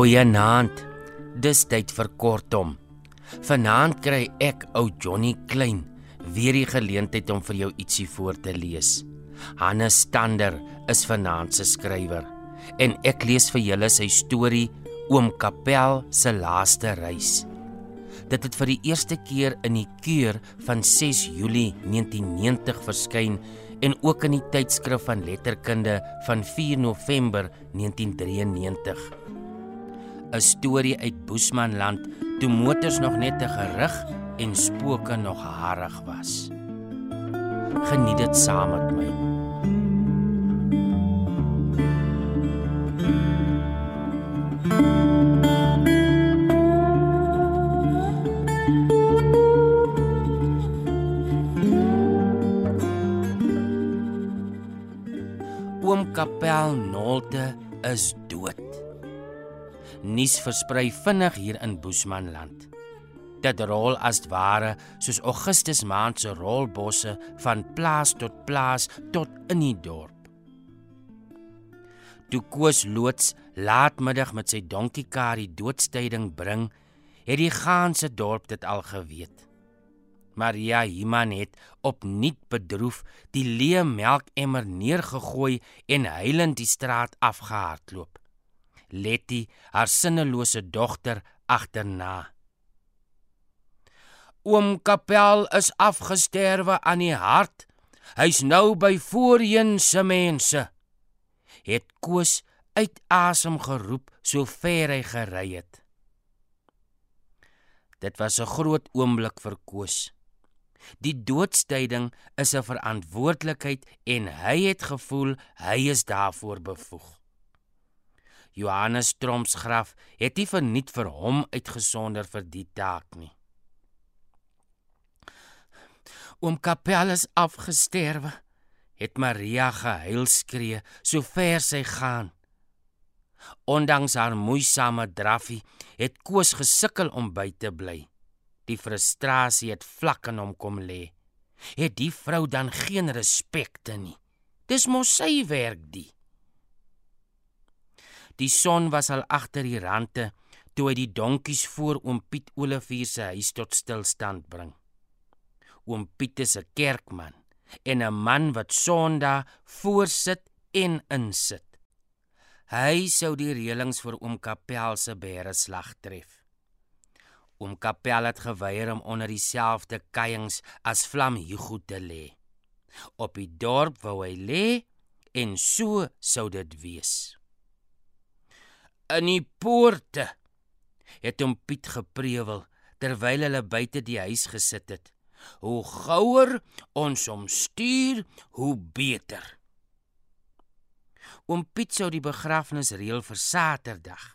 Goeienaand. Dis tyd vir kortom. Vanaand kry ek ou Johnny Klein weer die geleentheid om vir jou ietsie voor te lees. Hannes Stander is vanaand se skrywer en ek lees vir julle sy storie Oom Kapel se laaste reis. Dit het vir die eerste keer in die keur van 6 Julie 1990 verskyn en ook in die tydskrif van letterkunde van 4 November 1993. 'n Storie uit Boesmanland toe motors nog net te gerig en spooke nog harig was. Geniet dit saam met my. Oom Kapel Nolte is dood. Nuus versprei vinnig hier in Boesmanland. Dit rol as ware soos Augustus maand se rolbosse van plaas tot plaas tot in die dorp. Toe Koos loods laatmiddag met sy donkiekar die doodstyding bring, het die ganse dorp dit al geweet. Maria Iman het opnuut bedroef die leë melkemmer neergegooi en huilend die straat afgehardloop. Letty, haar sinnelose dogter, agterna. Oom Kapel is afgesterwe aan die hart. Hy's nou by voorheen se mense. Het Koos uit asem geroep so ver hy gery het. Dit was 'n groot oomblik vir Koos. Die doodstyding is 'n verantwoordelikheid en hy het gevoel hy is daarvoor bevoeg. Johannes Troms graf het nie verniet vir hom uitgesonder vir die taak nie. Oom Kapellus afgesterwe, het Maria gehuil skree so ver sy gaan. Ondanks haar moeisame draffie het Koos gesukkel om by te bly. Die frustrasie het vlak in hom kom lê. Het die vrou dan geen respekte nie? Dis mos sy werk die. Die son was al agter die rande toe hy die donkies voor oom Piet Olivier se huis tot stilstand bring. Oom Piet is 'n kerkman en 'n man wat Sondag voorsit en insit. Hy sou die reëlings vir oom Kapel se bære slag tref. Oom Kapel het geweier om onder dieselfde kuiings as Vlam Hugo te lê. Op die dorp wou hy lê en so sou dit wees. In die poorte het hom Piet geprewel terwyl hulle buite die huis gesit het. Hoe gouer ons hom stuur, hoe beter. Oom Piet sou die begrafnis reël vir Saterdag.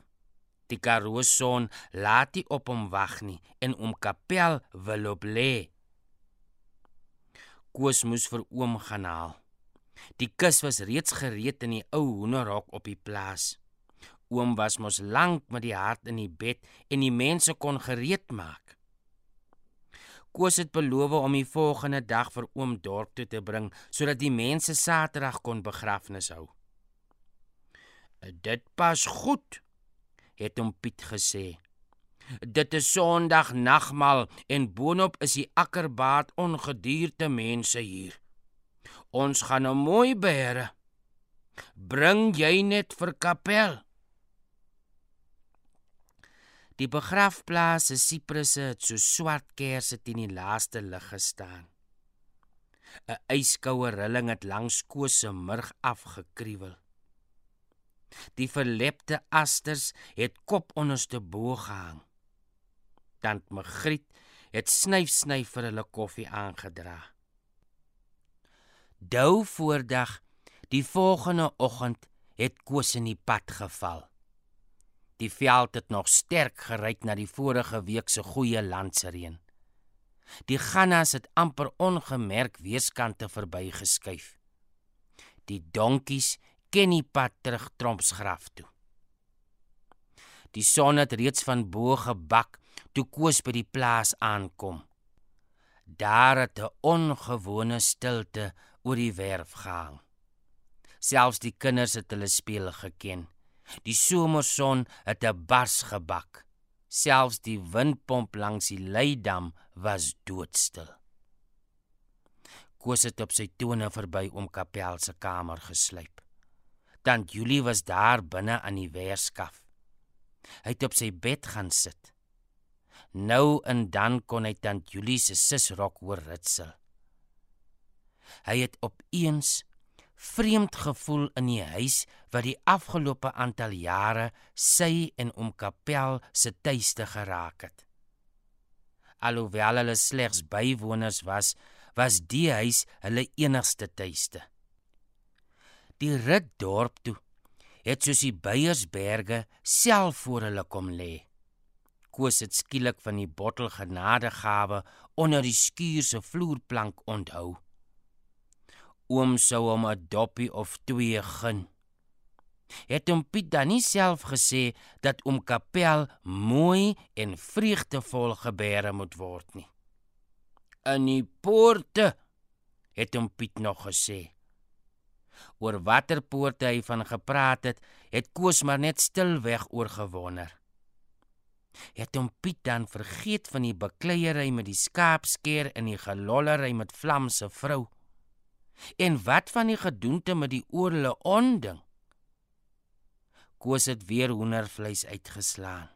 Die Karoo son laat nie op hom wag nie en om kapel wil op lê. Koos moes vir oom gaan haal. Die kus was reeds gereed in die ou hoenderhok op die plaas. Oom was mos lank met die hart in die bed en die mense kon gereed maak. Koos het beloof om die volgende dag vir oom dorp toe te bring sodat die mense Saterdag kon begrafnis hou. Dit pas goed het hom Piet gesê. Dit is Sondag nagmaal en boonop is die akkerbaat ongedierte mense hier. Ons gaan 'n mooi bære. Bring jy net vir kapel. Die begrafplaas se sipresse het so swart kersse teen die laaste lig gestaan. 'n Yskoue rilling het langs Koos se murg afgekruiwel. Die verlepte asters het kop onderste bo gehang. Tant Magriet het snyf snyf vir hulle koffie aangedra. Dou voordag, die volgende oggend het Koos in die pad geval. Die veld het nog sterk geryk na die vorige week se goeie landsereën. Die gannas het amper ongemerk weerskante verbygeskuif. Die donkies ken die pad terug Trompsgraf toe. Die son het reeds van bo gebak toe Koos by die plaas aankom. Daar het 'n ongewone stilte oor die werf gehang. Selfs die kinders het hulle speel geken. Die somerson het 'n bars gebak. Selfs die windpomp langs die leidam was doodstil. Koos het op sy tone verby om Kapel se kamer gesluip. Tant Julie was daar binne aan die weerskaf. Hy het op sy bed gaan sit. Nou en dan kon hy tant Julie se sisrok hoor ritsel. Hy het opeens vreemd gevoel in die huis wat die afgelope aantal jare sy en oom Kapel se tuiste geraak het. Alhoewel hulle slegs bywoners was, was die huis hulle enigste tuiste. Die rit dorp toe het soos die Beiersberge self voor hulle kom lê. Koos het skielik van die bottel genadegawe onder die skuur se vloerplank onthou oom sou hom 'n doppie of twee gun. Het hom Piet dan nie self gesê dat oom Kapel mooi en vreugdevol gebeere moet word nie. In die poorte het hom Piet nog gesê. Oor watter poorte hy van gepraat het, het Koos maar net stilweg oorgewonder. Het hom Piet dan vergeet van die bekleierery met die skaapskeer en die gelollery met Vlam se vrou? En wat van die gedoente met die oorle onding? Koos het weer hoendervleis uitgeslaan.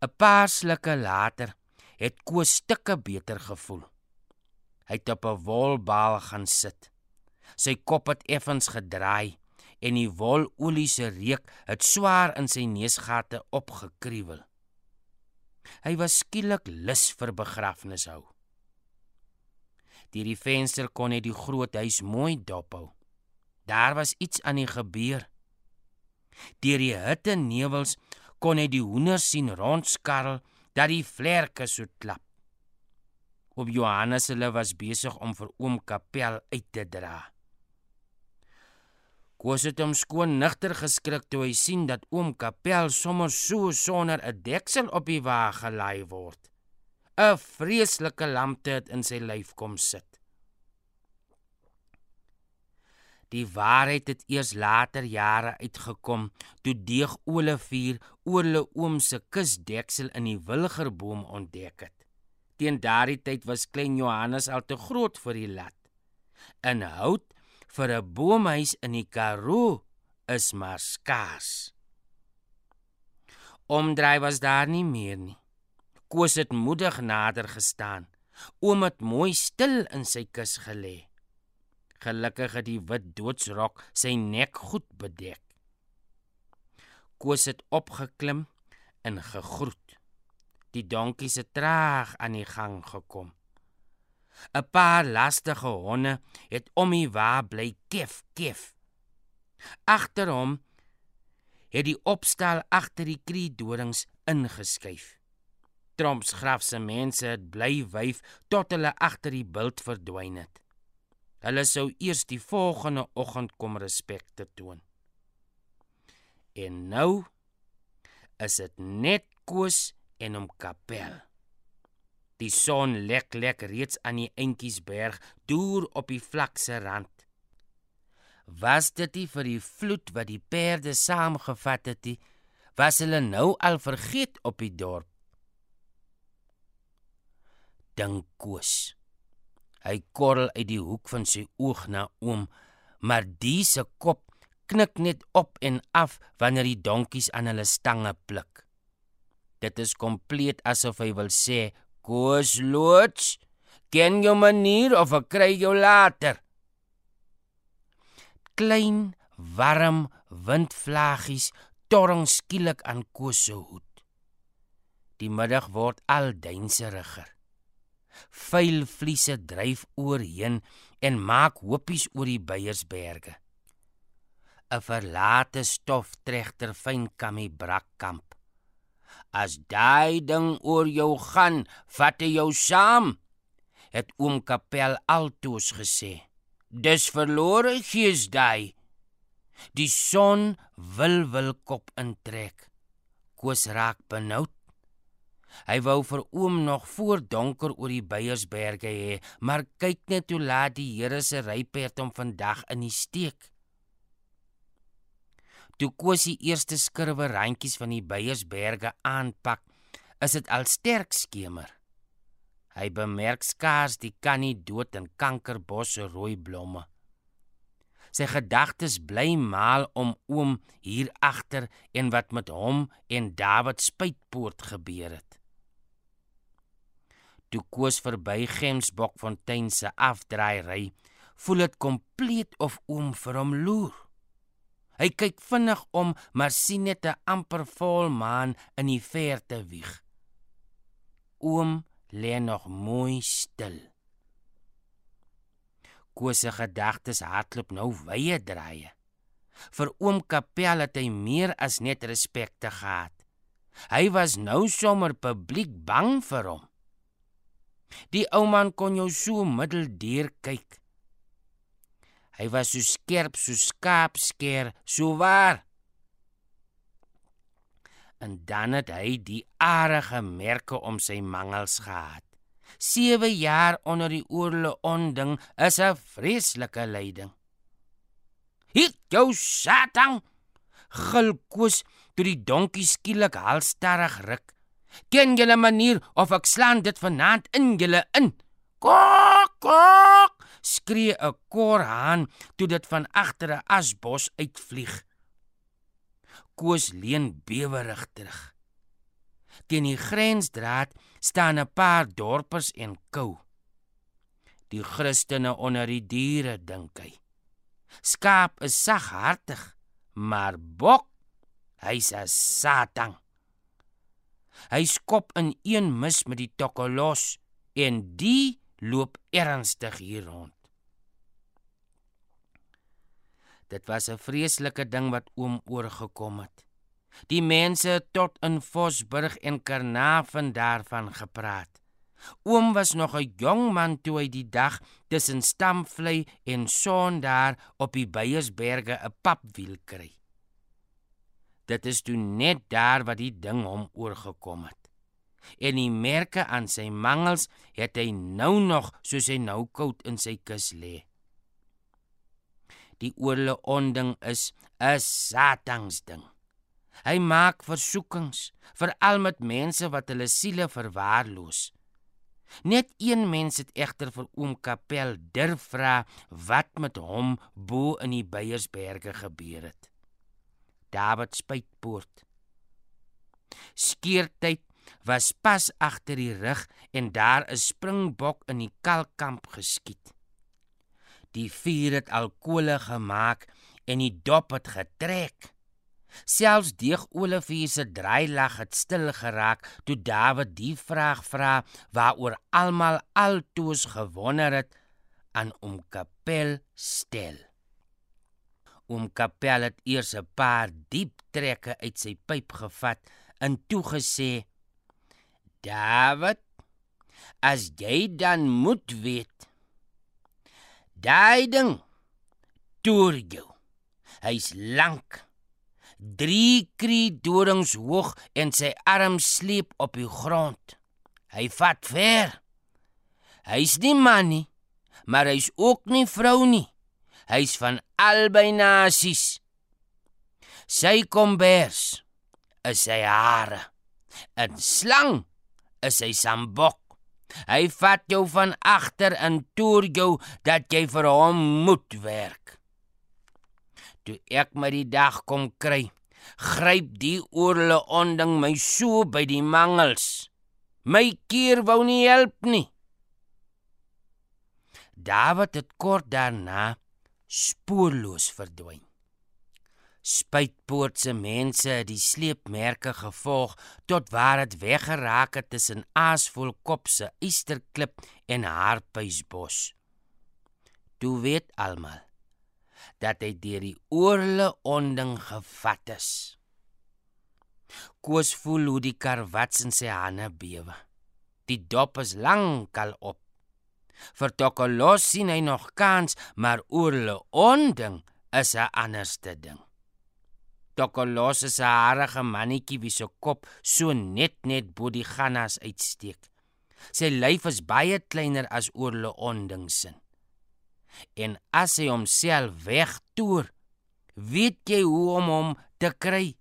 'n Paar slukke later het Koos stukke beter gevoel. Hy het op 'n wolbaal gaan sit. Sy kop het effens gedraai en die wololie se reuk het swaar in sy neusgate opgekruiwel. Hy was skielik lus vir begrafnishou. Deur die venster kon hy die groot huis mooi dophou. Daar was iets aan die gebeur. Deur die hitte nevels kon hy die hoenders sien rondskarrel dat die vlerke so klap. Op Johannes hulle was besig om vir oom Kapel uit te dra. Koos het hom skoon nigter geskrik toe hy sien dat oom Kapel sommer so sonder 'n deksel op die wa gelei word. 'n vreeslike lampte het in sy lyf kom sit. Die waarheid het eers later jare uitgekom toe Deeg Olivier oor hulle oom se kusdeksel in die wilgerboom ontdek het. Teen daardie tyd was klein Johannes al te groot vir die lat. In hout vir 'n boomhuis in die Karoo is maar skaars. Omdraai was daar nie meer nie. Koos het moedig nader gestaan. Oom het mooi stil in sy kus gelê. Gelukkig het die wit doodsrok sy nek goed bedek. Koos het opgeklim en gegroet. Die donkie se traag aan die gang gekom. 'n Paar lastige honde het om hy waar bly kef kef. Agter hom het die opstal agter die kriedorings ingeskuif. Tromps graf se mense het bly wyf tot hulle agter die bult verdwyn het. Hulle sou eers die volgende oggend kom respek te toon. En nou is dit net koos en om kapel. Die son lek lek reeds aan die Entjiesberg deur op die vlakse rand. Was dit nie vir die vloed wat die perde saamgevat het nie, was hulle nou al vergeet op die dorp dink Koos. Hy korrel uit die hoek van sy oog na oom, maar diese kop knik net op en af wanneer die donkies aan hulle stange pluk. Dit is kompleet asof hy wil sê, "Koos loods, ken jou manier of ek kry jou later." Klein, warm windvlaggies torring skielik aan Koos se hoed. Die middag word al duinseriger. Vuil vliese dryf oorheen en maak hoopies oor die Beiersberge. 'n Verlate stoftregter fyn kammy brakkamp. As daai ding oor jou gaan, vat jy jou saam, het oom Kapel altoos gesê. Dis verlore gees daai. Die son wil wil kop intrek. Koos raak benoud. Hy wou vir oom nog voor donker oor die Beiersberge hê, maar kyk net hoe laat die Here se ryperd hom vandag in die steek. Toe Koos die eerste skurwe randjies van die Beiersberge aanpak, is dit al sterk skemer. Hy bemerk skaars die kannie dood en kankerbosse rooi blomme. Sy gedagtes bly maal om oom hier agter en wat met hom en David Spuitpoort gebeur het. Toe Koos verby Gemsbokfontein se afdraai ry, voel dit kompleet of oom vir hom loer. Hy kyk vinnig om, maar sien net 'n amper vol maan in die verte wieg. Oom lê nog mooi stil. Koos se gedagtes hardloop nou wye draaie. Vir oom Kapel het hy meer as net respek te gehad. Hy was nou sommer publiek bang vir hom. Die ou man kon jou so middeldeur kyk. Hy was so skerp so skaapskeer, so waar en dan het hy die aardige merke om sy mangels gehad. 7 jaar onder die oorle onding is 'n vreeslike lyding. "Hit jou satan!" gil Koos toe die donkie skielik halstarrig ruk. "Ken 'n manier of ek slaan dit vanaand in julle in?" "Kok kok!" skree 'n korhaan toe dit van agter 'n asbos uitvlieg. Koos leen bewerig terug. Teen die grensdraad staan 'n paar dorpers en kou. Die Christene onder die diere dink hy. Skaap is saghartig, maar bok, hy's 'n satan. Hy skop in een mis met die tokkelos en die loop ernstig hier rond. Dit was 'n vreeslike ding wat oom oorgekom het. Die mense tot in Vosburg en Karnaval daarvan gepraat. Oom was nog 'n jong man toe hy die dag tussen Stamvlei en Son daar op die Beiersberge 'n papwiel kry. Dit is toe net daar wat die ding hom oorgekom het. En die merke aan sy mangels het hy nou nog soos hy nou koud in sy kus lê die oorle onding is 'n satansding. Hy maak versoekings veral met mense wat hulle siele verwaarloos. Net een mens het egter vir oom Kapel durf vra wat met hom bo in die Beiersberge gebeur het. David Spuitpoort. Skiertyd was pas agter die rug en daar 'n springbok in die kalkkamp geskiet. Die vuur het alkohol gemaak en die dop het getrek. Selfs Deeg Olivier se draailag het stil geraak toe Dawid die vraag vra waaroor almal altoos gewonder het aan om Kapel stel. Om Kapel het eers 'n paar diep trekke uit sy pyp gevat en toe gesê: "Dawid, as jy dan moet weet, Daai ding toer jou. Hy's lank. 3 kry dorings hoog en sy arm sleep op die grond. Hy vat ver. Hy's nie man nie, maar hy's ook nie vrou nie. Hy's van albei nasies. Sy kombers is sy hare. 'n Slang is sy sambok. Hy vat jou van agter en toer jou dat jy vir hom moet werk. Toe ek my die dag kom kry, gryp die oorle onding my so by die mangels. My keer wou nie help nie. David het kort daarna spoorloos verdwyn. Spuitpoort se mense het die sleepmerke gevolg tot waar dit weggeraak het tussen aasvol kop se Easterklip en Harpuisbos. Toe weet almal dat hy deur die oorle onding gevat is. Koos voel hoe die karwats in sy hande bewe. Die dop is lankal op. Vir Tokolos sien hy nog kans, maar oorle onding is 'n anderste ding. Tokolos is 'n harige mannetjie wie se kop so net net bo die gannas uitsteek. Sy lyf is baie kleiner as oorle ondingsin. En as hy homself wegtoer, weet jy hoe om hom te kry.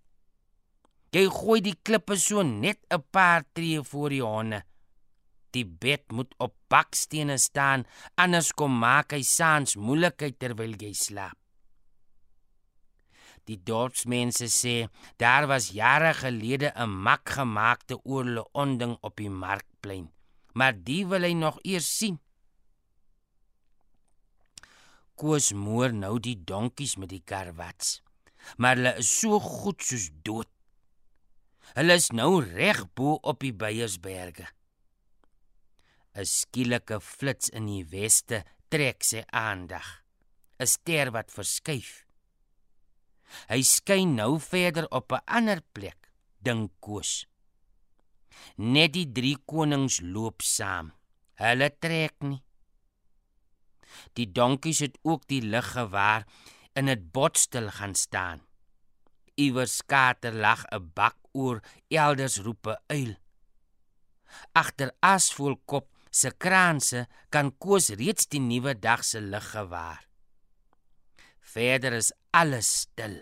Jy gooi die klippe so net 'n paar tree voor die honde. Die bed moet op bakstene staan, anders kom maak hy saans moeilikheid terwyl jy slaap. Die dorpsmense sê daar was jare gelede 'n mak gemaakte oorle onding op die markplein, maar die wil hy nog eers sien. Koos moer nou die donkies met die karwats, maar hulle is so goed soos dood. Hulle is nou reg bo op die Beyersberge. 'n Skielike flits in die weste trek sy aandag. 'n Ster wat verskuif. Hy skyn nou verder op 'n ander plek, dink Koos. Net die drie konings loop saam. Hulle trek nie. Die donkies het ook die lig gewaar en dit botstil gaan staan. Iewers skater lag 'n bak oor elders roep 'n uil. Agter asvoelkop se kraanse kan koos reeds die nuwe dag se lig gewaar. Verder is alles stil.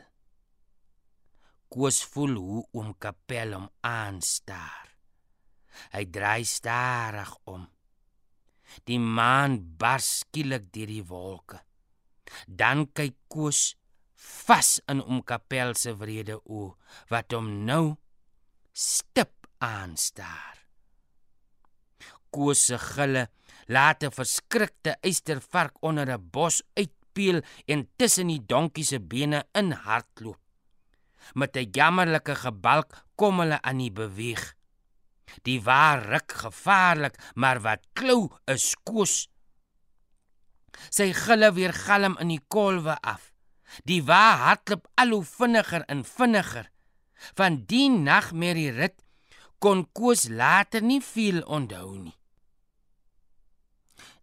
Koos voel hoe om kapel om aanstaar. Hy draai stadig om. Die maan bars skielik deur die wolke. Dan kyk Koos vas in om kapel se wrede oë wat hom nou stip aanstaar. Koos se gille laat 'n verskrikte eystervark onder 'n bos uitpeel en tussen die donkie se bene in hardloop. Met 'n jammerlike gebalk kom hulle aan die beweeg. Die waar ruk gevaarlik, maar wat klou is koos. Sy gille weer galm in die kolwe af. Die wa hardloop al hoe vinniger en vinniger. Van die nagmerrie rit kon Koos later nie veel onthou nie.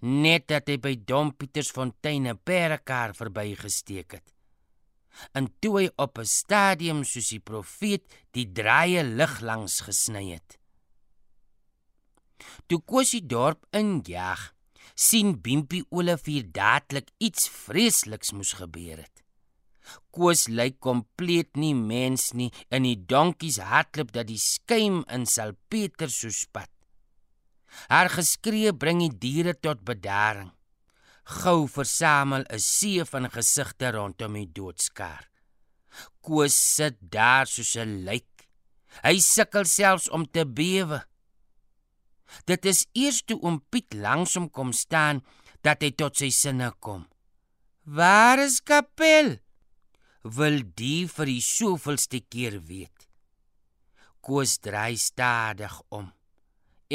Net dat hy by Dom Pietersfontein 'n perkar verbygesteek het. En toe hy op 'n stadium soos die profeet die draaie lig langs gesny het. Toe Koos die dorp injag, sien Bimpie Olivier dadelik iets vreesliks moes gebeur het. Koos lyk kompleet nie mens nie in die donkies hardloop dat die skuim in salpeter so spat. Haar geskree bring die diere tot bedaring. Gou versamel 'n see van gesigte rondom die doodskaar. Koos sit daar soos 'n lijk. Hy sukkel selfs om te bewe. Dit is eers toe oom Piet langsom kom staan dat hy tot sy sinne kom. Waar is Kapel? wil die vir die soveelste keer weet. Koos draai stadig om.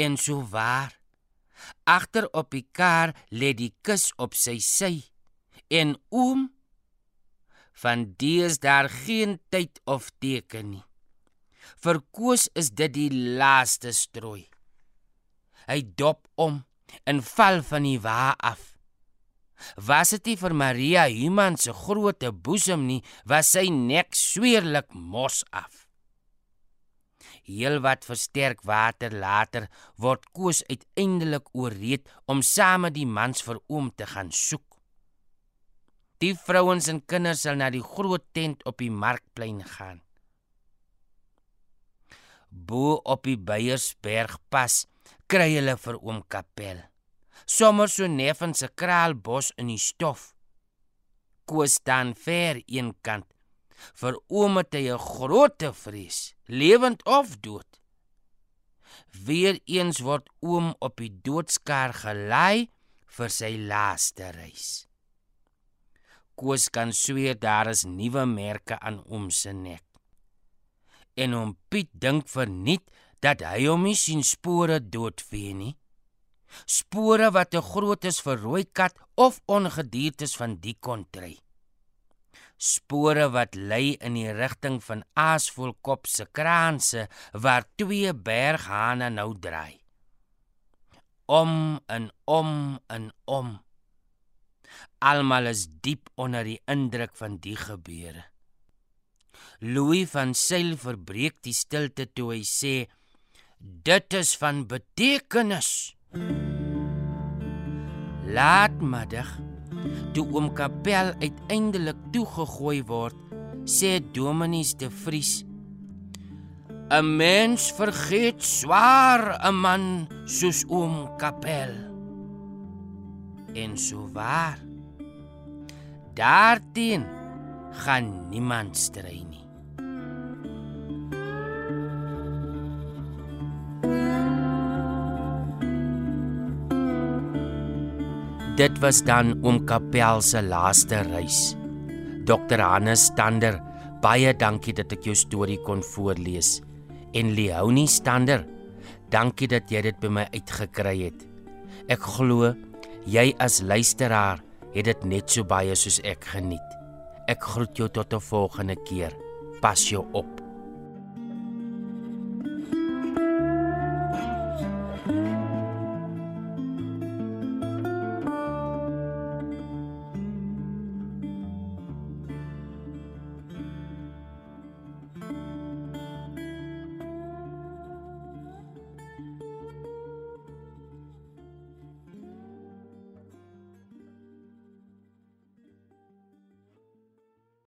En so waar. Agter op die kar lê die kus op sy sy. En oom van dies daar geen tyd of teken nie. Vir Koos is dit die laaste strooi. Hy dop om en val van die wa af. Was dit nie vir Maria Human se groot boesem nie, was sy nek sweerlik mos af. Heel wat versterk water later word Koos uiteindelik ooreed om saam met die mans vir oom te gaan soek. Die vrouens en kinders sal na die groot tent op die markplein gaan. Bo op die Beyersberg pas kry hulle vir oom Kapel sommer so neffens se kraalbos in die stof. Koos staan ver een kant. Vir oom hy 'n groot vrees, lewend of dood. Weereens word oom op die doodskaar gelei vir sy laaste reis. Koos kan sweer daar is nuwe merke aan oom se nek. En oom Piet dink verniet dat hy hom nie sien spore doodvee nie spore wat te groot is vir rooi kat of ongediertes van die kontry. Spore wat lei in die rigting van aasvoelkop se kraanse waar twee berghane nou draai. Om en om en om. Almal is diep onder die indruk van die gebeure. Louis van Sail verbreek die stilte toe hy sê: "Dit is van betekenis." Laat middag, toe oom Kapel uiteindelik toegegooi word, sê Dominus de Vries. 'n Mens vergeet swaar 'n man soos oom Kapel. En so waar. Daarteen gaan niemand stry nie. Dit was dan oom Kapel se laaste reis. Dr. Hannes Stander, baie dankie dat ek jou storie kon voorlees. En Leonie Stander, dankie dat jy dit by my uitgekry het. Ek glo jy as luisteraar het dit net so baie soos ek geniet. Ek groet jou tot 'n volgende keer. Pas jou op.